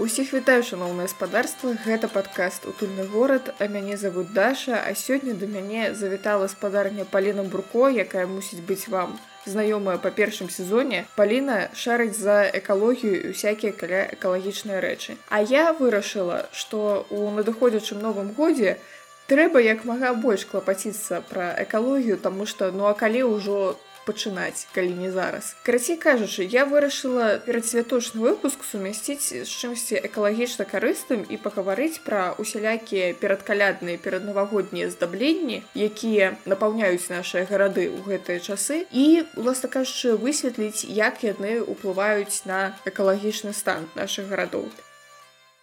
Усіх вітаю шаноўнае спадарства гэта падкаст утульны горад а мяне зовут даша а сёння да мяне завітала спадарня паліна бурко якая мусіць быць вам знаёмая па першым сезоне. Паліна шарыць за экалогію і усякія каля экалагічныя рэчы. А я вырашыла што у надыходзячым новым годзе трэба як мага больш клапаціцца пра экалогію таму што ну а калі ўжо там пачынаць калі не зараз. Карацей кажучы я вырашыла перад святочны выпуск сумясціць з чымсьці экалагічна карыстым і пагаварыць пра усялякія перадкалядныя пераднавагоднія здабленні якія напаўняюць нашыя гарады ў гэтыя часы і уласна кажучы высветліць як яны ўплываюць на экалагічны стан наших гарадоў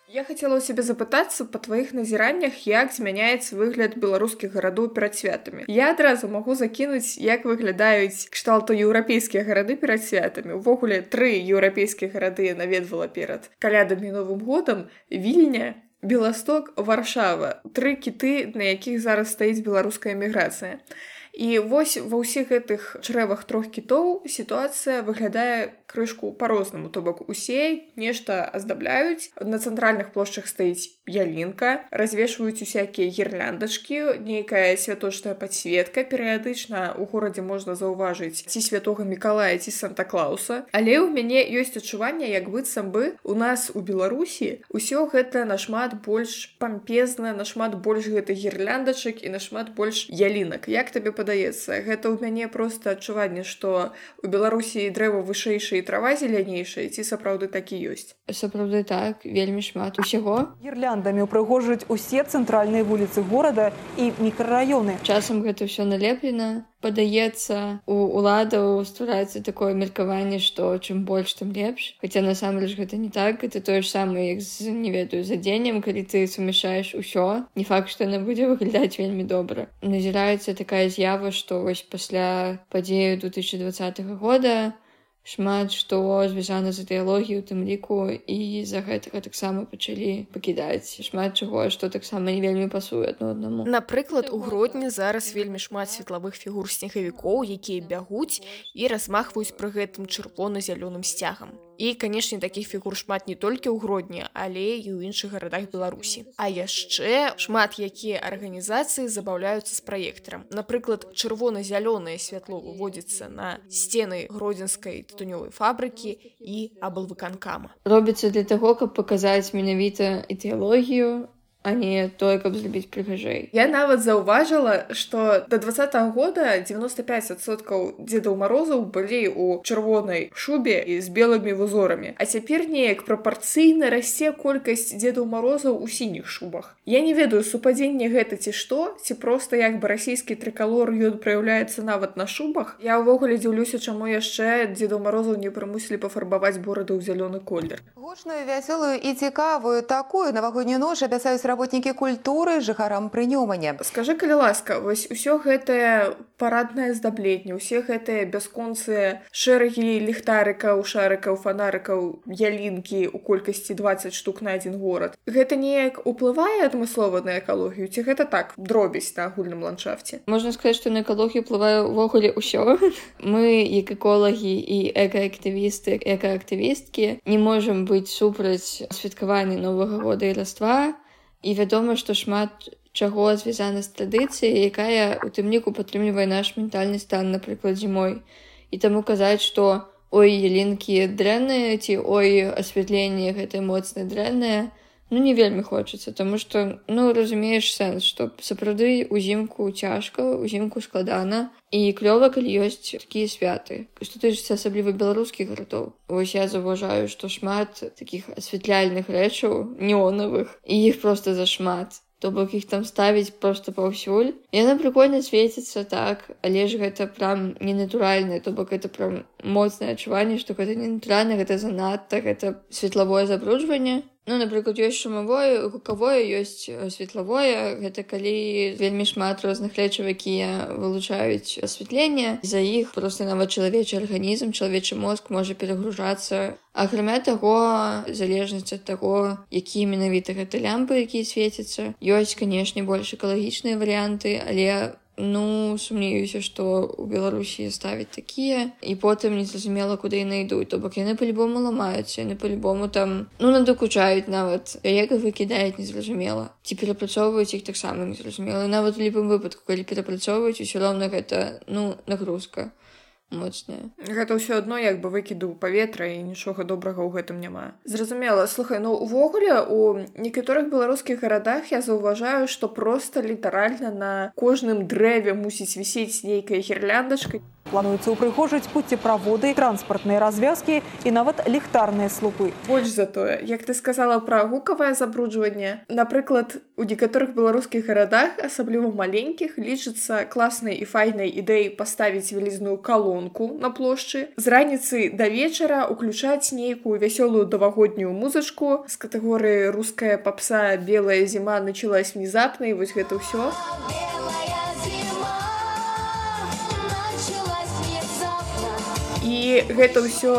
Я хацела ў сябе запытацца па тваіх назіраннях, як змяняецца выгляд беларускіх гарадоў перад святамі. Я адразу магу закінуць, як выглядаюць кшталту еўрапейскія гарады перад святамі. Увогуле тры еўрапейскія гарады наведвала перад калядамі новым годам, вільня, Беласток, варшава, тры кіты, на якіх зараз стаіць беларуская эміграцыя. І вось ва ўсіх гэтых чрэвах трох кітоў сітуацыя выглядае крышку по-рознаму то бок усе нешта аздабляюць. На цэнтральных плошчах стаіць ялінка развешваюць усякія гірляндачкі нейкая святочная подсветка перыядычна. У горадзе можна заўважыць ці святога мікалая ці санта-клауса. Але ў мяне ёсць адчуванне як быццам бы у нас у беларусі ўсё гэта нашмат больш пампезна нашмат больш гэта гірляндачак і нашмат больш ялінак. Як табе падаецца гэта ў мяне просто адчуванне што у беларусі дрэва вышэйшай і трава зелянейшая ці сапраўды такі ёсць сапраўды так вельмі шмат усяго. Гірляндамі упрыгожваюць усе цэнтральныя вуліцы горада і мікрараёны. Часам гэта ўсё налеплена падаецца у уладаў ствараецца такое меркаванне што чым больш там лепш. Хаця насамрэч гэта не так это тое ж самае як з не ведаю за дзеннем калі ты сумяшаеш усё. Не факт што яна будзе выглядаць вельмі добра. Назіраецца такая з'ява што вось пасля падзею 2020 года шмат што звязана з ідэалогіяй у тым ліку і з-за гэтага таксама пачалі пакідаць шмат чаго што таксама не вельмі пасуе адно аднаму. Напрыклад у грудні зараз вельмі шмат светлавых фігур снегавікоў якія бягуць і размахваюць пры гэтым чырвона-зялёным сцягам. І канешне такіх фігур шмат не толькі ў гродні але і ў іншых гарадах беларусі. А яшчэ шмат якія арганізацыі забаўляюцца з праектарам. Напрыклад чырвона-зялёнае святло выводзіцца на сцены гродзенскай тытунёвай фабрыкі і аблвыканкама робіцца для таго каб паказаць менавіта ідэалогію а не тое каб зрабіць прыгажэй я нават заўважыла что до два -го года 95соткаў дзедаў морозаў былі у чырвонай шубе і з белымі вузорамі. А цяпер неяк прапарцыйна расце колькасць дзедаў морозаў у сініх шубах. Я не ведаю супадзенне гэта ці што ці просто як бы расійскі трыкалор ён праяўляецца нават на шубах. Я ўвогуле дзіўлюся чаму яшчэ дзедаў морозаў не прымусілі пафарбаваць бораду ў зялёны колер. Гучную вясёлую і цікавую такую навагоднюю ноч абяцаюць работнікі культуры жыхарам прынёмання. Скажи калі ласка вось усё гэтае параднае здабленне усе гэтыя бясконцыя шэрагі ліхтарыкаў шарыкаў фонарыкаў ялінкі у колькасці 20 штук на адзін горад. Гэта неяк уплывае адмыслова на экалогію ці гэта так дробязь на агульным ландшафце? Можна сказаць што на экалогію ўплывае ўвогуле ўсё. Мы як эколагі і экаактывісты экаактывісткі не можам быць супраць святкавання новага года і раства і вядома што шмат чаго звязана з традыцыяй якая у тым ліку падтрымлівае наш ментальны стан напрыклад зімой. І таму казаць што ой ялінкі дрэнныя ці ой асвятленне гэтае моцна дрэннае ну не вельмі хочацца таму што ну разумееш сэнс што сапраўды узімку цяжка узімку складана і клёва калі ёсць такія святы. Што тычыцца асабліва беларускіх гарадоў. Вось я заўважаю што шмат такіх асвятляльных рэчаў неонавых і іх просто зашмат. То бок іх там ставіць просто паўсюль. Яна прыкольна свеціцца так але ж гэта прям ненатуральна то бок это прям моцнае адчуванне што гэта не натуральна гэта занадта гэта светлавое забруджванне Ну, напрыклад ёсць шумавое гукавое ёсць светлавое гэта калі вельмі шмат розных рэчаў якія вылучаюць асвятленне за іх просто нават чалавечы арганізм чалавечы мозг можа перагружацца. Акрамя таго залежнасць ад таго якія менавіта гэта лямпы якія свецяцца ёсць канешне больш экалагічныя варыянты але ну сумнеюся што у беларусі ставяць такія і потым незразумела куды яны ідуць. То бок яны по-любому ламаюцца яны по-любому там ну надакучаюць нават. Як выкідаюць незразумела. Ці перапрацоўваюць іх таксама незразумела. Нават у любым выпадку калі перапрацоўваюць усё роўна гэта ну нагрузка моцная гэта ўсё адно як бы выкіду паветра і нічога добрага ў гэтым няма. Зразумела слухай ну увогуле у некаторых беларускіх гарадах я заўважаю што просто літаральна на кожным дрэве мусіць вісець нейкая гірляндачка плануецца ўпрыгожыць пуцеправоды транспартныя развязкі і нават ліхтарныя слупы. Больш за тое як ты сказала пра гукавае забруджванне напрыклад у некаторых беларускіх гарадах асабліва маленькіх лічыцца класнай і файнай ідэі паставіць вялізную калонку на плошчы з раніцы да вечара уключаць нейкую вясёлую давагоднюю музычку. З катэгорыі руская папса белая зіма началась внезапна і вось гэта ўсё. А і гэта ўсё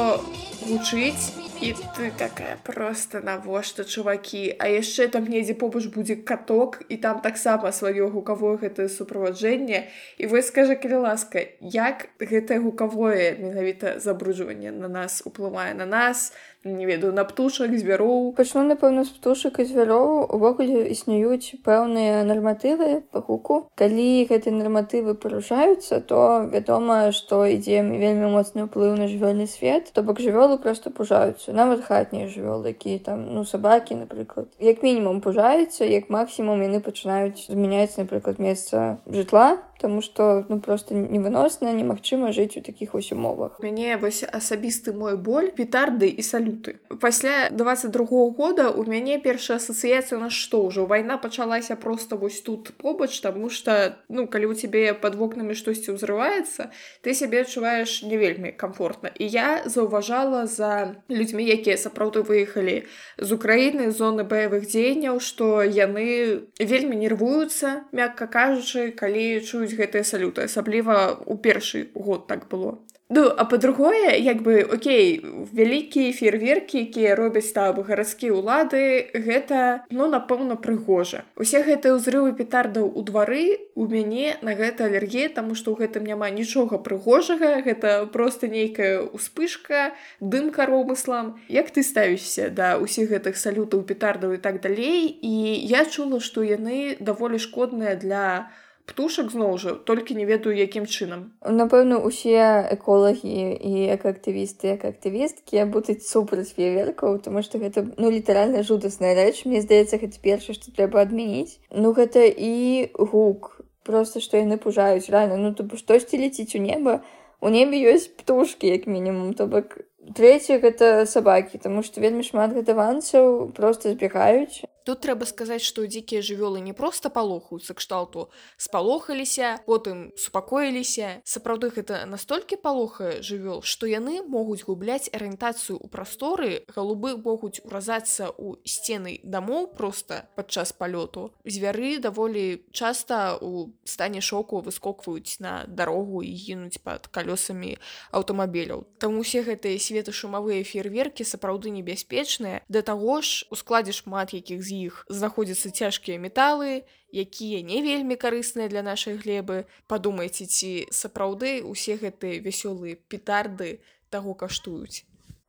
гучыць і ты такая просто навошта чувакі а яшчэ там недзе побач будзе каток і там таксама сваё гукавое гэтае суправаджэнне і вы скажа калі ласка як гэтае гукавое менавіта забруджванне на нас уплывае на нас на не ведаю на птушак звяроў? Пачну напэўна з птушак і звяроў. Увогуле існуюць пэўныя нарматывы по гуку. Калі гэтыя нарматывы парушаюцца то вядома што ідзе вельмі моцны ўплыў на жывёльны свет то бок жывёлы просто пужаюцца нават хатнія жывёлы якія там ну сабакі напрыклад як мінімум пужаюцца як максімум яны пачынаюць змяняць напрыклад месца жытла Таму што ну просто невыносна немагчыма жыць у такіх вось умовах мяне вось асабісты мой боль петарды і салюты. Пасля 22 -го года у мяне першая асацыяцыя на што ўжо вайна пачалася просто вось тут побач таму что ну калі у цябе под вокнамі штосьці ўзрываецца ты сябе адчуваеш не вельмі комфортна і я заўважала за людзьмі якія сапраўды выехалі з Украіны зоны баявых дзеянняў што яны вельмі нервуюцца мякка кажучы калі чуюць чуюць гэтыя салюты асабліва ў першы год так было. Ну а по-другое як бы Окей вялікія фейерверкі якія робяць там гарадскія ўлады гэта ну напэўна прыгожа. Усе гэтыя ўзрывы петардаў у двары у мяне на гэта алергія таму што ў гэтым няма нічога прыгожага гэта просто нейкая успышка дым каромыслам. Як ты ставішся да ўсіх гэтых салютаў петардаў і так далей? І я чула што яны даволі шкодныя для у птушак зноў жа толькі не ведаю якім чынам. Напэўна усе эколагі і экаактывісты як актывісткі будуць супраць феверкаў тому что гэта ну літаральна жудасная рэч. Мне здаецца гэта перша што трэба адмяніць. Ну гэта і гук. Просто што яны пужаюць рано ну то штосьці ляціць у неба. У небе ёсць птушкі як мінімум. То бок трэці гэта сабакі таму што вельмі шмат гэтаванцаў просто збегаюць тут трэба сказаць што дзікія жывёлы не проста палохаюцца кшталту спалохаліся потым супакоіліся сапраўды гэта настолькі палохае жывёл што яны могуць губляць арыентацыю ў прасторы галубы могуць уразацца ў сцены дамоў просто падчас палёту звяры даволі часта у стане шоку выскокваюць на дарогу і гінуць пад калёсамі аўтамабіляў там усе гэтыя светашумавыя фейерверкі сапраўды небяспечныя да таго ж у складзе шмат якіх з іх знаходзяцца цяжкія металы, якія не вельмі карысныя для нашай глебы. Падумайце, ці сапраўды усе гэтыя вясёлыя петарды таго каштуюць.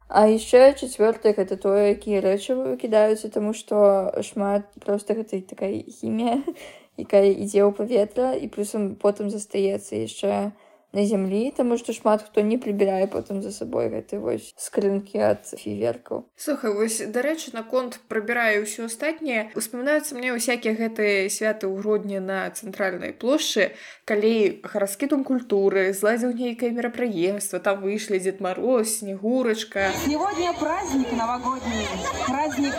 А яшчэ чацвёртае гэта тое, якія рэчывы кідаюцца, таму што шмат проста гэтай такая хімія, якая ідзе ў паветра і плюсам потым застаецца яшчэ, на зямлі таму што шмат хто не прыбірае потым за сабой гэты вось скрынкі ад фіверкаў сухай вось дарэчы наконт прыбіраю ўсё астатняе успамінаюцца мне ўсякія гэтыя святы ў грудні на цэнтральнай плошчы калі гарадскі дом культуры зладзіў нейкае мерапрыемства там выйшлі дзед мароз снегурачка. Сегодня праздник новогодний праздник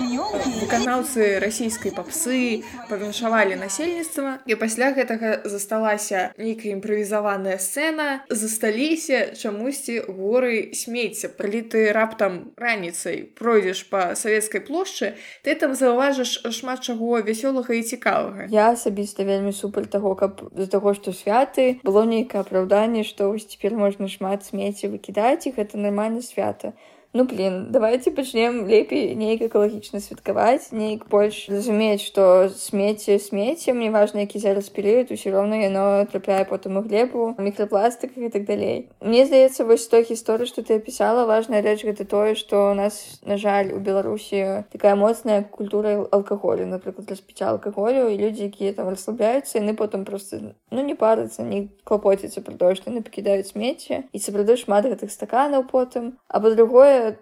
выканаўцы расійскай папсы павіншавалі насельніцтва і пасля гэтага засталася нейкая імправізаваная сцена пэўна засталіся чамусьці горы смецця калі ты раптам раніцай пройдзеш па савецкай плошчы ты там заўважыш шмат чаго вясёлага і цікавага я асабіста вельмі супер таго каб з-за таго што святы было нейкае апраўданне што вось цяпер можна шмат смецці выкідаць і гэта нармальна свята ну блин давайте пачнем лепей неяк экалагічна святкаваць неяк больш разумець што смеце смеце мне важна які зараз перыяд усё роўна яно трапляе потым у глебу мікрапластык і так далей Мне здаецца вось той гісторыі што ты опісала важная рэч гэта тое што у нас на жаль у беларусі такая моцная культура алкаголю напрыклад распіцця алкаголю і людзі якія там расслабляюцца яны потым просто ну не парацца не клапоціцца про тое што яны пакідаюць смецце і сапраўды шмат гэтых стаканаў потым а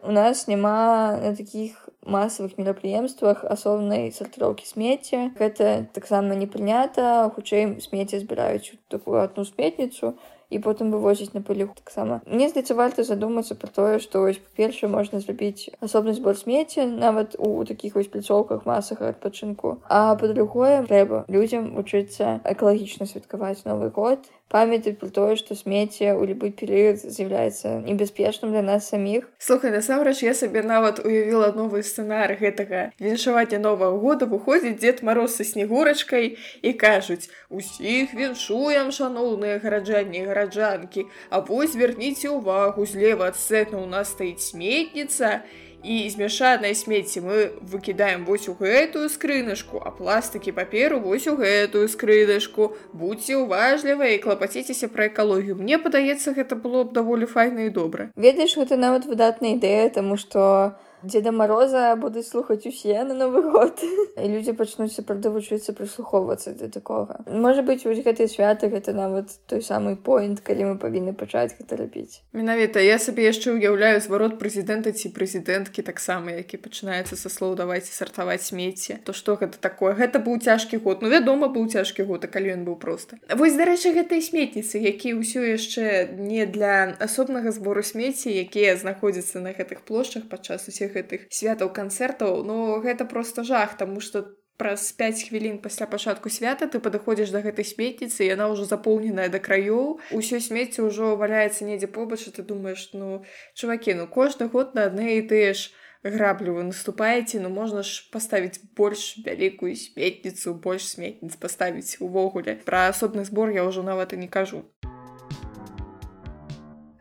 у нас няма на таких масавых мерапрыемствах асобнай сартыроўкі смецця гэта таксама не прынята хутчэй смецце збіраюць такую одну сметніцу і потым вывозіць на пылюх таксама мне здаецца варта задумацца про тое што вось па-перша можна зрабіць асобны збор смецця нават у такіх вось пляцоўках масага адпачынку а па-другое трэба людзям вучыцца экалагічна святкаваць новы год памятаць про тое што смецце ў любы перыяд з'яўляецца небяспечным для нас саміх слухай насамрэч я сабе нават уявіла новы сцэнар гэтага віншавання новага года. Выходзіць дзед мароз са снегурачкай і кажуць усіх віншуем шаноўныя гараджанні гараджанкі а вось звярніце ўвагу злева ад сцэна у нас стаіць сметніца і і змяшанае смецце мы выкідаем вось у гэтую скрыначку а пластыкі паперу вось у гэтую скрыдашку будьце уважлівыя і клапаціцеся пра экалогію мне падаецца гэта было б даволі файна і добра ведаеш гэта нават выдатная ідэя таму што Дзеда Мароза будуць слухаць усе на новы год. І людзі пачнуць сапраўды вучыцца прыслухоўвацца да такога. Можа быць вось гэтыя святы гэта нават той самы поінт калі мы павінны пачаць гэта рабіць. Менавіта я сабе яшчэ ўяўляю зварот прэзідэнта ці прэзідэнткі таксама які пачынаецца са слоў давайце сартаваць смецце то што гэта такое? Гэта быў цяжкі год. Ну вядома быў цяжкі год а калі ён быў просто вось дарэчы гэтай сметніцы які ўсё яшчэ не для асобнага збору смецці якія знаходзяцца на гэтых плошчах падчас усіх гэтых святаў канцэртаў. Но гэта просто жах тому что праз 5 хвілін пасля пачатку свята ты падыходзіш да гэтай сметніцы яна ўжо запоўненая да краёў. Усё смецце ўжо валяецца недзе побач ты думаеш ну чувакі ну кожны год на адны і тыя ж граблю вы наступаеце ну можна ж паставіць больш вялікую сметніцу больш сметніц паставіць увогуле. Пра асобны збор я ўжо нават і не кажу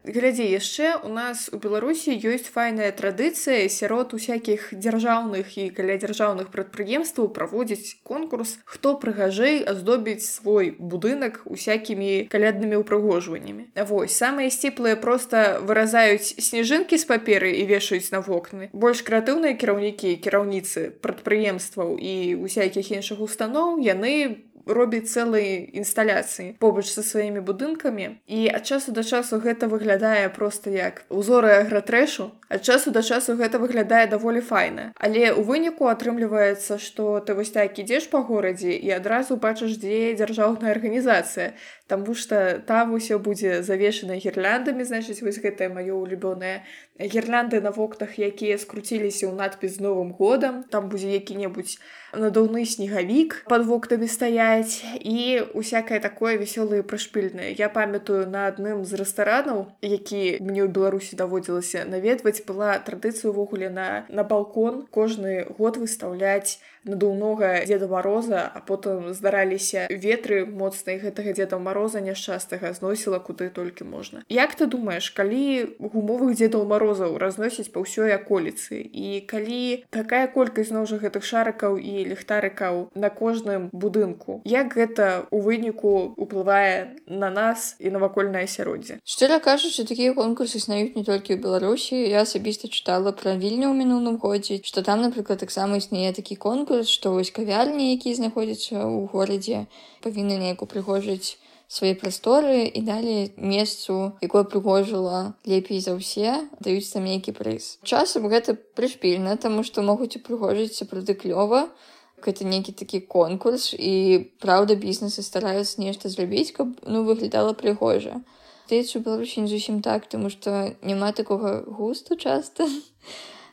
глядзі яшчэ у нас у беларусі ёсць файная традыцыя сярод усякіх дзяржаўных і каля дзяржаўных прадпрыемстваў праводзіць конкурс хто прыгажэй аздобіць свой будынак усякімі каляднымі ўпрыгожваннямі Вось самыя сціплыя просто выразаюць сніжынкі з паперы і вешаюць на вокны. Больш крэатыўныя кіраўнікі кіраўніцы прадпрыемстваў і усякіх іншых устаноў яны робіць цэлыя інсталяцыі побач са сваімі будынкамі. І ад часу да часу гэта выглядае просто як узоры агратрэшу ад часу да часу гэта выглядае даволі файна. Але у выніку атрымліваецца што ты вось так ідзеш па горадзе і адразу бачыш дзе дзяржаўная арганізацыя. Таму што там усё будзе завешана гірляндамі значыць вось гэтае маё улюбёнае гірлянды на вокнах якія скруціліся ў надпіс новым годам там будзе які-небудзь надаўны снегавік под вокнамі стаяць і усякае такое вясёлае прышпільнае я памятаю на адным з рэстаранаў які мне ў беларусі даводзілася наведваць была традыцыя увогуле на на балкон кожны год выстаўляць надуўнога деда мороза а потым здараліся ветры моцныя гэтага деда мороза няшчастага зносіла куды толькі можна. Як ты думаеш калі гумовых дзедаў морозаў разносіць па ўсёй аколіцы? І калі такая колькасць зноў жа гэтых шарыкаў і ліхтарыкаў на кожным будынку. Як гэта у выніку уплывае на нас і навакольнае асяроддзе? Шчыра кажучы такія конкурсы існаюць не толькі ў беларусі. Я асабіста чытала пра вільню ў мінулым годзе што там напрыклад таксама існуе такі конкурс што вось кавярні якія знаходзяцца ў горадзе павінны неяк упрыгожыць свае прасторы і далей месцу якое прыгожыла лепей за ўсе даюць там нейкі прыз часам гэта прышпільна таму што могуць упрыгожыць сапраўды клёва гэта нейкі такі конкурс і праўда бізнесы стараюцца нешта зрабіць каб ну выглядала прыгожа здаецца у беларусі не зусім так тому што няма такога густу часта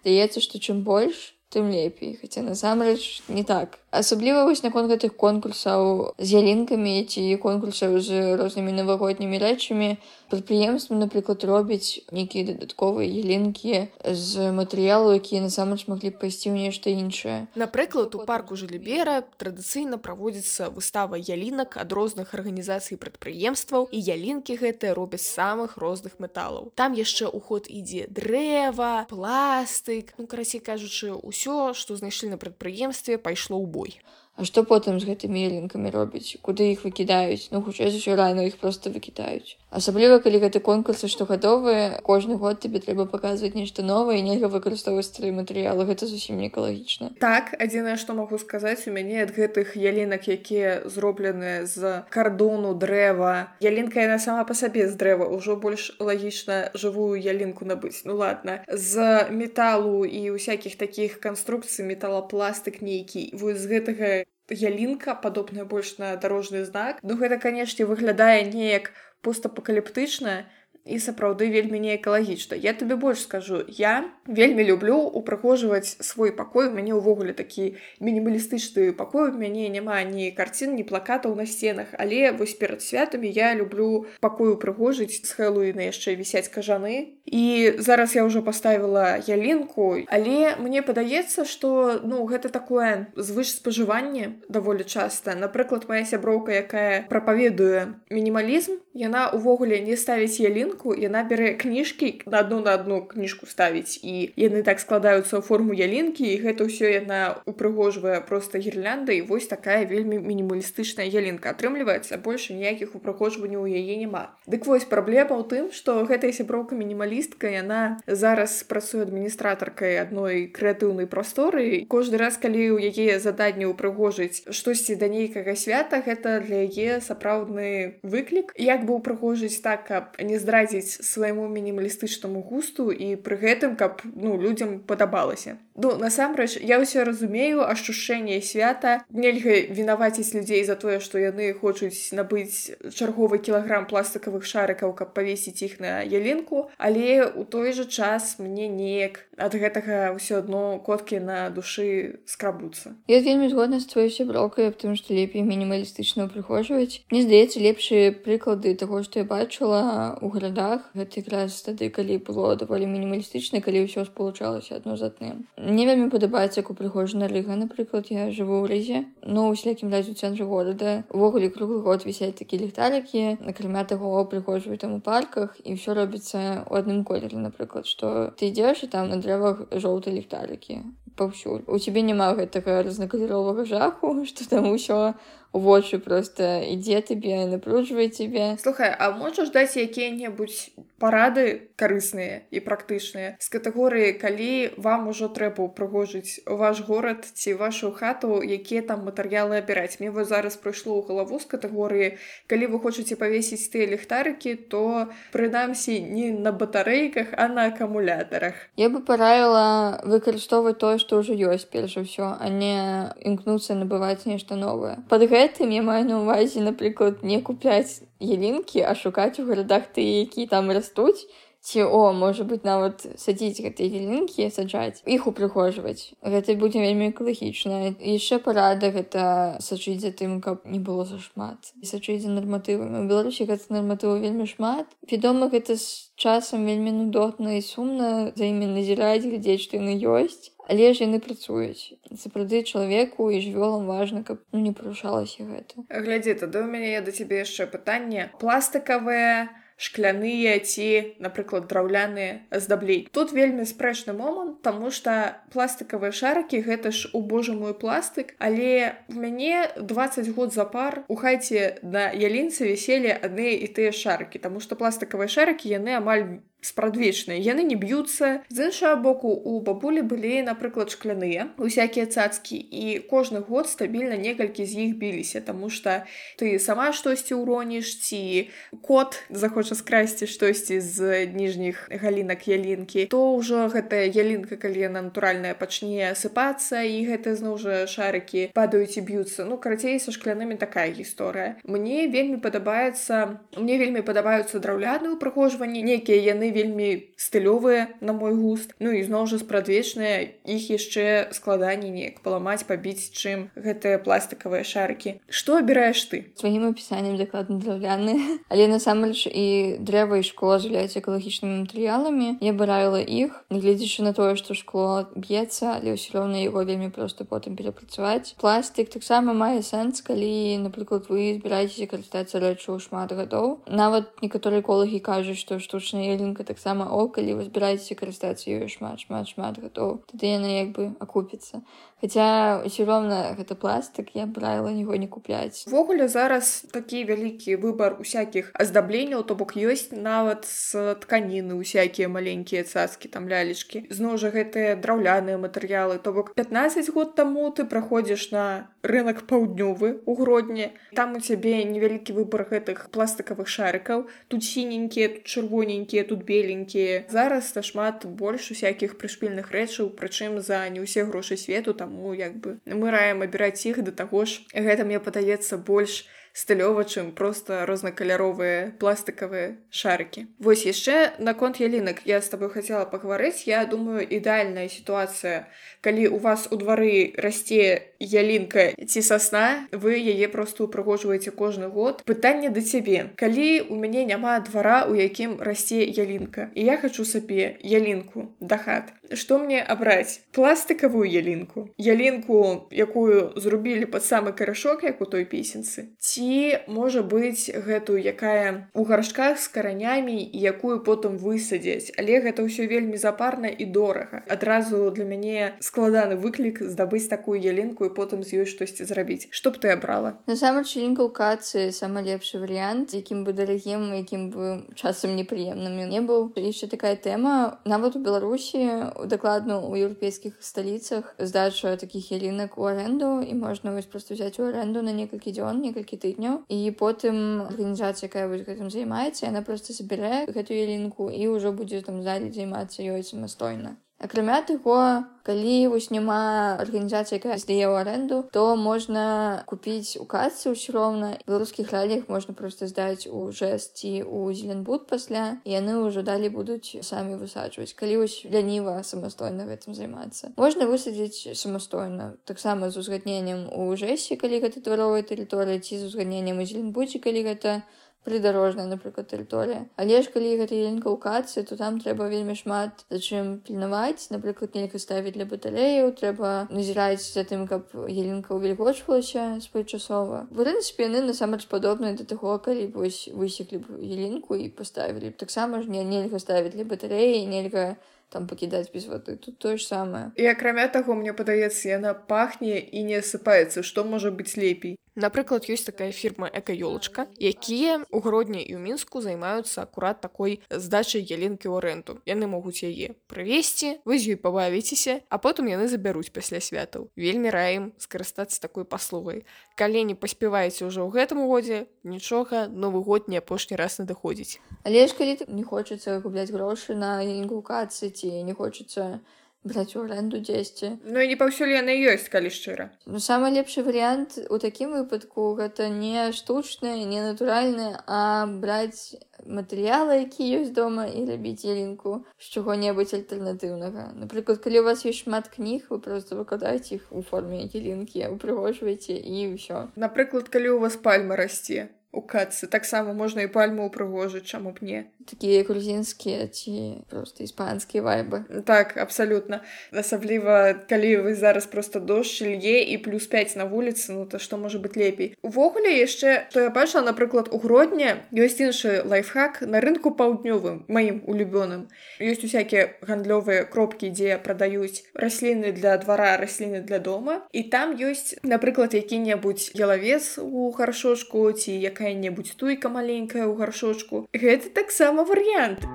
здаецца што чым больш тым лепей хаця насамрэч не так. Асабліва вось наконт гэтых конкурсаў з ялінкамі ці конкурсаў з рознымі навагоднімі рэчамі прадпрыемствы напрыклад робяць нейкія дадатковыя ялінкі з матэрыялу якія насамрэч маглі б пайсці ў нешта іншае напрыклад у парку жылібера традыцыйна праводзіцца выстава ялінак ад розных арганізацый прадпрыемстваў і ялінкі гэтыя робяць самых розных металаў там яшчэ уход ідзе дрэва пластык ну карацей кажучы ўсё што знайшлі на прадпрыемстве пайшло ў бой. А што потым з гэтымі ялінкамі робяць куды іх выкідаюць ну хутчэй за ўсё рано іх просто выкідаюць асабліва калі гэты конкурсы штогадовыя кожны год тебе трэба паказваць нешта новае нельга выкарыстоўваць стары матэрыялы гэта зусім не экалагічна так адзінае што магу сказаць у мяне ад гэтых ялінак якія зробленыя з кардону дрэва ялінка яна сама па сабе з дрэва ўжо больш лагічна жывую ялінку набыць ну ладно. З металу і усякіх такіх канструкцый металапластык нейкі вы з гэтага ялінка падобная больш на дарожны знак. Ну гэта канешне выглядае неяк постапакаліптычна і сапраўды вельмі не экалагічна я табе больш скажу я вельмі люблю упрыгожваць свой пакой. У мяне ўвогуле такі мінімалістычны пакой. У мяне няма ні карцін ні плакатаў на сценах. Але вось перад святамі я люблю пакою прыгожыць з хэллуіна яшчэ вісяць кажаны. І зараз я ўжо паставіла ялінку. Але мне падаецца што ну гэта такое звыш спажыванне даволі часта. Напрыклад моя сяброўка якая прапаведуе мінімалізм яна увогуле не ставіць ялінку рынку яна бярэ кніжкі на одну на одну кніжку ставіць і яны так складаюцца ў форму ялінкі і гэта ўсё яна упрыгожвае просто гірлянда і вось такая вельмі мінімалістычная ялінка атрымліваецца больше ніякіх упрыгожванняў у яе няма. Дык вось праблема ў тым што гэтая сяброўка мінімалістка яна зараз працуе адміністратаркай адной крэатыўнай прасторы кожны раз калі ў яе заданне ўпрыгожыць штосьці да нейкага свята гэта для яе сапраўдны выклік. Як бы ўпрыгожыць так каб не здра радзіць свайму мінімалістычнаму густу і пры гэтым каб ну людзям падабалася. Ну насамрэч я ўсё разумею ашчушэнне свята. Нельга вінаваціць людзей за тое што яны хочуць набыць чарговы кілаграм пластикавых шарыкаў каб павесіць іх на ялінку. Але у той жа час мне неяк ад гэтага ўсё адно коткі на душы скрабуцца. Я вельмі згодна з твоей сяброкай потому што лепей мінімалістычна прыхожваць мне здаецца лепшыя прыклады таго што я бачыла у гарадах гарадах гэта якраз тады калі было даволі мінімалістычна калі ўсё спалучалася адно з адным мне вельмі падабаецца як упрыгожана рыга напрыклад я жыву ў рызе но ў сякім разе у цэнтры горада увогуле круглы год вісяць такі ліхтарыкі акрамя таго прыгожваюць там у парках і ўсё робіцца ў адным колеры напрыклад што ты ідзеш і там на дрэвах жоўты ліхтарыкі паўсюль у цябе няма гэтага разнакаліровага жаху што там усё вочы просто ідзе табе напружвае цябе слухай а можаш даць якія-небудзь парады карысныя і практычныя з катэгорыі калі вам ужо трэба ўпрыгожыць ваш горад ці вашу хату якія там матэрыялы абіраць? Мне вы зараз прыйшло ў галаву з катэгорыі калі вы хочаце павесіць тыя ліхтарыкі то прынамсі не на батарэйках а на акумулятарах я бы параіла выкарыстоўваць тое што ўжо ёсць перш за ўсё а не імкнуцца набываць нешта новае. Под гэта гэтым я маю на увазе напрыклад не купляць ялінкі а шукаць у гарадах ты які там растуць ці о можа быть нават садзіць гэтыя ялінкі саджаць іх упрыгожваць гэта будзе вельмі экалагічна яшчэ парада гэта сачыць за тым каб не было зашмат сачыць за нарматывамі у беларусі гэта нарматыву вельмі шмат. Вядома гэта з часам вельмі нудотна і сумна за імі назіраць глядзець што яны ёсць але ж яны працуюць сапраўды чалавеку і жывёлам важна каб ну, не парушалася гэта глядзі тады у мяне да цябе яшчэ пытанне пластикавыя шкляныя ці напрыклад драўляныя аздаблей тут вельмі спрэчны момант тому что пластикавыя шарыкі гэта ж у божа мой пластык але в мяне 20 год запар у хаце на ялінцы віселі адны і тыя шарыкі тому что пластикавыя шарыкі яны амаль спрадвечныя. Яны не б'юцца. З іншага боку у бабулі былі напрыклад шкляныя усякія цацкі і кожны год стабільна некалькі з іх біліся тому что ты сама штосьці ўроніш ці кот захоча скрасці штосьці з ніжніх галінак ялінкі то ўжо гэтая ялінка калі яна натуральная пачне асыпацца і гэта зноў жа шарыкі падаюць і б'юцца. Ну карацей са шклянымі такая гісторыя. Мне вельмі падабаецца мне вельмі падабаюцца драўляныя упрыгожванні нейкія яны вельмі стылёвыя на мой густ. Ну і зноў жа спрадвечныя іх яшчэ складаней неяк паламаць пабіць чым гэтыя пластикавыя шарыкі. Что абіраеш ты? Сваім опісаннем дакладна драўляны. Але насамрэч і дрэва і шкло з'яўляюцца экалагічнымі матэрыяламі. Я бараіла іх нягледзячы на тое што шкло б'ецца але ўсё роўна яго вельмі проста потым перапрацаваць. Пластик таксама мае сэнс калі напрыклад вы збіраецеся карыстацца рэчу шмат гадоў. Нават некаторыя эколагі кажуць што штучная ялінка таксама о калі вы збіраецеся карыстацца ёю шмат шмат шмат гадоў тады яна як бы акупіцца Хаця ўсё роўна гэта пластык я брала яго не купляць увогуле зараз такі вялікі выбар усякіх аздабленняў то бок ёсць нават з тканіны усякія маленькія цацкі там лялечкі зноў жа гэтыя драўляныя матэрыялы то бок 15 год таму ты праходзіш на рынок паўднёвы у гродні там у цябе невялікі выбар гэтых пластикавых шарыкаў тут сіненькія тут чырвоненькія тут беленькія зараз нашмат больш усякіх прышпільных рэчаў прычым за не ўсе грошы свету там таму як бы мы раем абіраць іх да таго ж гэта мне падаецца больш стылёва чым просто рознакаляровыя пластикавыя шарыкі. Вось яшчэ наконт ялінак я з тобой хацела пагаварыць. Я думаю ідэальная сітуацыя калі у вас у двары расце ялінка ці сасна вы яе просто упрыгожваеце кожны год. Пытанне да цябе. Калі у мяне няма двара у якім расце ялінка і я хочу сабе ялінку да хат что мне абраць пластикавую ялінку ялінку якую зрубілі под самы карашок як у той песенцы. Ці можа быць гэтую якая у гаршках з каранямі якую потым высадзяць. Але гэта ўсё вельмі запарна і дорага. Адразу для мяне складаны выклік здабыць такую ялінку і потым з ёй штосьці зрабіць. Што б ты абрала? Насамрэч лінка кацы самы лепшы варыянт якім бы дарагім якім бы часам непрыемным не быў. Яшчэ такая тэма. Нават у беларусі дакладна у еўрапейскіх сталіцах здача такіх ялінак у аренду і можна вось просто взять у аренду на некалькі дзён некалькі тыдняў і потым арганізацыя якая вось гэтым займаецца яна проста забірае гэтую ялінку і ўжо будзе там залі займацца ёй самастойна акрамя таго калі вось няма арганізацыі якая здае ў аренду то можна купіць у кацы ўсё роўна. Беларускіх ралях можна проста здаць у жэсці у зеленбуд пасля яны ўжо далі будуць самі высаджваць. Калі вось ляніва самастойна гэтым займацца. Можна высадзіць самастойна таксама з узгадненнем у жэсці калі гэта дваровая тэрыторыя ці з узгадненнем у зеленбудзе калі гэта прыдарожная напрыклад тэрыторыя але ж калі гэта еленька ў кацы то там трэба вельмі шмат за чым пільнаваць. Напрыклад нельга ставіць для батареяў трэба назіраць за тым каб еленка ўвільгочвалася своечасова. В прынцыпе яны насамрэч падобныя да таго калі вось высеклі б еленку і паставілі таксама ж не нельга ставіць для батареі нельга там пакідаць без вады. Тут тое ж самае. І акрамя таго мне падаецца яна пахне і не асыпаецца што можа быць лепей Напрыклад, ёсць такая фірма экаёлачка, якія ў гродні і ў мінску займаюцца акурат такой здачай ялінкі ў арэнду. Яны могуць яе прывесці, вы з ёй пабавіцеся, а потым яны забяруць пасля святаў. Вельмі раім скарыстацца такой паслугай. Калі не паспяваеце ўжо ў гэтым годзе, нічога новы год не апошні раз надыходзіць. Але ж калі не хочацца губляць грошы на інгукацыі ці не хочацца браць у аренду дзесьці Ну і не паўсюль яны ёсць калі шчыра ну самы лепшы варыянт у такім выпадку гэта не штучнае не натуральнае а браць матэрыялы які ёсць дома і рабіць елінку з чого-небудзь альтэрнатыўнага напрыклад калі у вас ёсць шмат кніг вы просто выкладаеце іх у форме елінкі упрыгожваеце і ўсё напрыклад калі у вас пальма расце у кацы таксама можна і пальму ўпрыгожыць чаму б не. Такія грузінскія ці просто іспанскія вайбы. Так абсалютна. Асабліва калі вы зараз просто дождж лье і плюс 5 на вуліцы ну то што можа быть лепей. Увогуле яшчэ то я бачыла напрыклад у гродня ёсць іншы лайфхак на рынку паўднёвым маім улюбёным. Ёсць усякія гандлёвыя кропкі дзе прадаюць расліны для двара расліны для дома. І там ёсць напрыклад які-небудзь ялавец у гаршошку ці якая якая-небудзь туйка маленькая ў гаршочку. Гэта таксама варыянт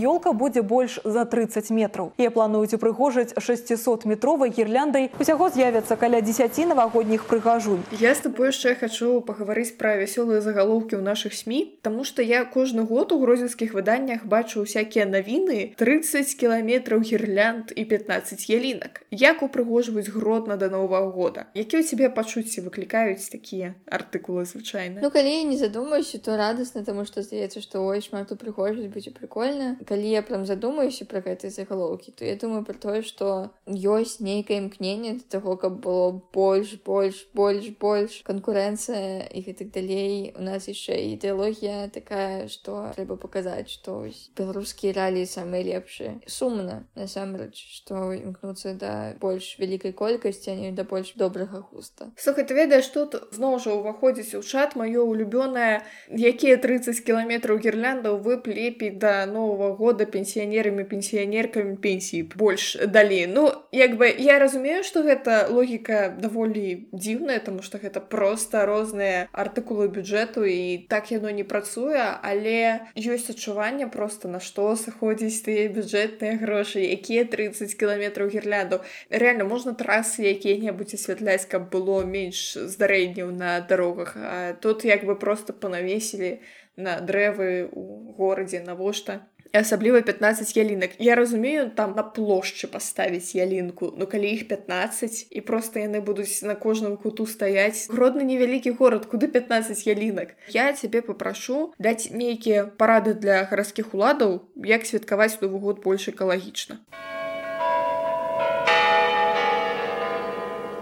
Ёлка будзе больш за 30 метраў. Я плануюць упрыгожыць 600метровай гірляндай. Усяго з'явяцца каля 10 навагодніх прыгажунь. Я з тобой яшчэ хачу пагаварыць пра вясёлыя загалоўкі ў нашых сМ, Таму што я кожны год у грозенскіх выданнях бачу ўсякія навіны 30 кіламетраў гірлянд і 15 ялінак. Як упрыгожваюць гродна да новага года. Які ў цябе пачуцці выклікаюць такія артыкулы звычайна? Ну калі я не задумаюся, то радасна, таму што здаецца, што ой шмат упрыгожваць будзе прикольна. Калі я прям задумаюся пра гэтыя загалоўкі, то я думаю пра тое, што ёсць нейкае імкненне да таго, каб было больш, больш, больш, больш канкурэнцыя і гэтак далей. У нас яшчэ ідэалогія такая, што трэба паказаць, што беларускія рэаліі самыя лепшыя. Сумна насамрэч, што імкнуцца да больш вялікай колькасці, а не да больш добрага густа. Слухай, ты ведаеш, тут зноў жа ўваходзіць у чат маё улюбёнае, якія 30 кіламетраў гірляндаў вы плепі да новага года пенсіянерамі пенсіянеркамі пенсіі больш далей. Ну як бы я разумею, што гэта логіка даволі дзіўная, таму што гэта проста розныя артыкулы бюджэту і так яно не працуе, але ёсць адчуванне проста на што сыходзіць тыя бюджэтныя грошы, якія 30 кіламетраў гірляндаў. Рэальна можна трасы якія-небудзь асвятляць, каб было менш здарэнняў на дарогах. А тут як бы просто панавесілі на дрэвы у горадзе навошта асабліва 15 ялінак я разумею там на плошчы паставіць ялінку ну калі іх 15 і просто яны будуць на кожным куту стаяць гродны невялікі горад куды 15 ялінак я цябе попрашу даць нейкія парады для гарадскіх уладаў як святкаваць новы год больш экалагічна а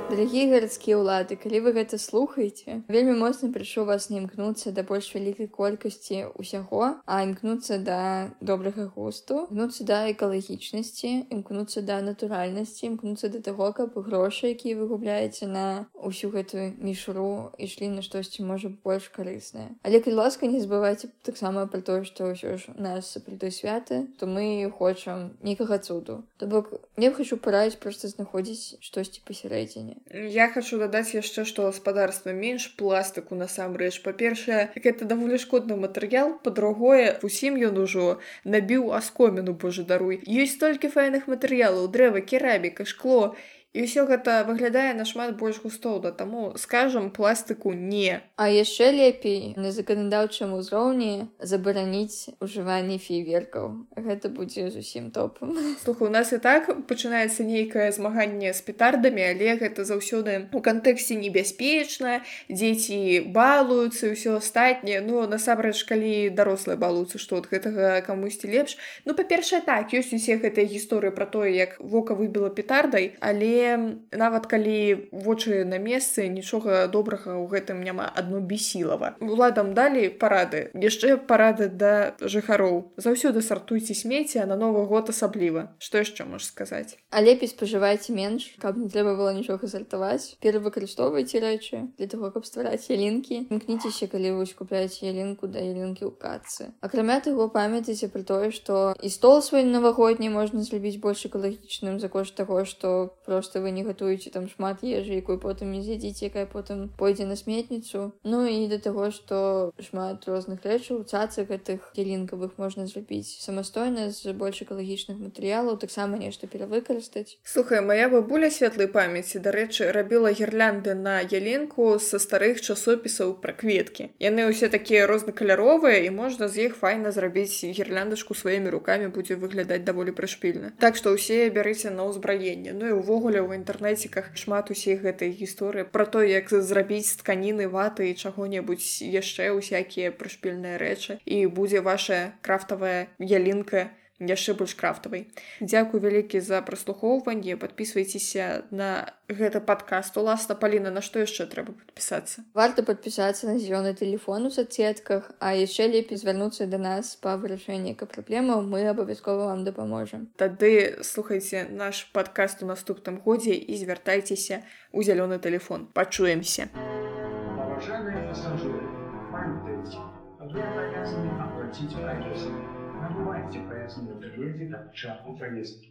Дарагія гарадскія ўлады, калі вы гэта слухаеце, вельмі моцна прышу вас не імкнуцца да больш вялікай колькасці ўсяго, а імкнуцца да добрага густу, імкнуцца да экалагічнасці, імкнуцца да натуральнасці, імкнуцца да таго, каб грошы, якія вы губляеце на ўсю гэтую мішуру ішлі на штосьці можа больш карыснае. Але калі ласка не забывайце таксама пра тое, што ўсё ж у нас сапраўды святы, то мы хочам нейкага цуду. То бок не хочу параіць проста знаходзіць штосьці пасярэдзіне. Я хочу дадаць яшчэ што гаспадарства менш пластыку насамрэч. Па-першае гэта даволі шкодны матэрыял па-другое усім ён ужо набіў аскоміну божа даруй. Ёсць толькі файных матэрыялаў дрэва кераміка шкло і ўсё гэта выглядае нашмат больш густоўна таму скажам пластыку не. А яшчэ лепей на заканадаўчым узроўні забараніць ужыванне фейверкаў. Гэта будзе зусім топам. Слуха у нас і так пачынаецца нейкае змаганне з петардамі але гэта заўсёды у кантэксце небяспечна дзеці балуюцца ўсё астатняе. Ну насамрэч калі дарослыя балуюцца што ад гэтага камусьці лепш. Ну па-першае так ёсць усе гэтыя гісторыі пра тое як вока выбіла петардай але нават калі вочы на месцы нічога добрага ў гэтым няма адно бесілава. Уладам далі парады яшчэ парады да жыхароў. Заўсёды сартуйце смеці а на новы год асабліва. Што яшчэ мож сказаць? А лепей спажывайце менш каб не трэба было нічога сартаваць. Перавыкарыстоўвайце рэчы для того каб ствараць ялінкі. Імкніцеся калі вось купляеце ялінку да ялінкі ў кацы акрамя таго памятайце пра тое што і стол свой навагодні можна зрабіць больш экалагічным за кошт таго што просто што вы не гатуеце там шмат ежы якую потым не з'ядзіце якая потым пойдзе на сметніцу Ну і да таго што шмат розных рэчаў цацак гэтых дзялінкавых можна зрабіць самастойна з больш экалагічных матэрыялаў таксама нешта перавыкарыстаць Слухай моя бабуля светлай памяці дарэчы рабіла гірлянды на ялінку са старых часопісаў пра кветкі яны ўсе такія рознакаляровыя і можна з іх файна зрабіць гірляндачку сваімі руками будзе выглядаць даволі прышпільна Так што ўсе бярыце на ўзбраенне Ну і ўвогуле увогуле ў інтэрнэціках шмат усіх гэтай гісторыі пра то як зрабіць тканіны ваты і чаго-небудзь яшчэ ўсякія прышпільныя рэчы. І будзе ваша крафтавая ялінка яшчэ больш крафтавай. Дзякуй вялікі за праслухоўванне, подписывайтеся на гэта падкаст уласна паліна на што яшчэ трэба падпісацца. Варта падпісацца на зёлёны телефон у соцсетках, а яшчэ лепей звярнуцца да нас па вырашэнні ка праблемаў мы абавязкова вам дапаможам. Тады слухайце наш падкаст у наступным годзе і звяртайцеся ў зялёны телефон. Пачуемся. Паважаныя пасажыры, памятайце, вы абавязаны аплаціць прайсу. Набывайте поясные билеты от початку поездки.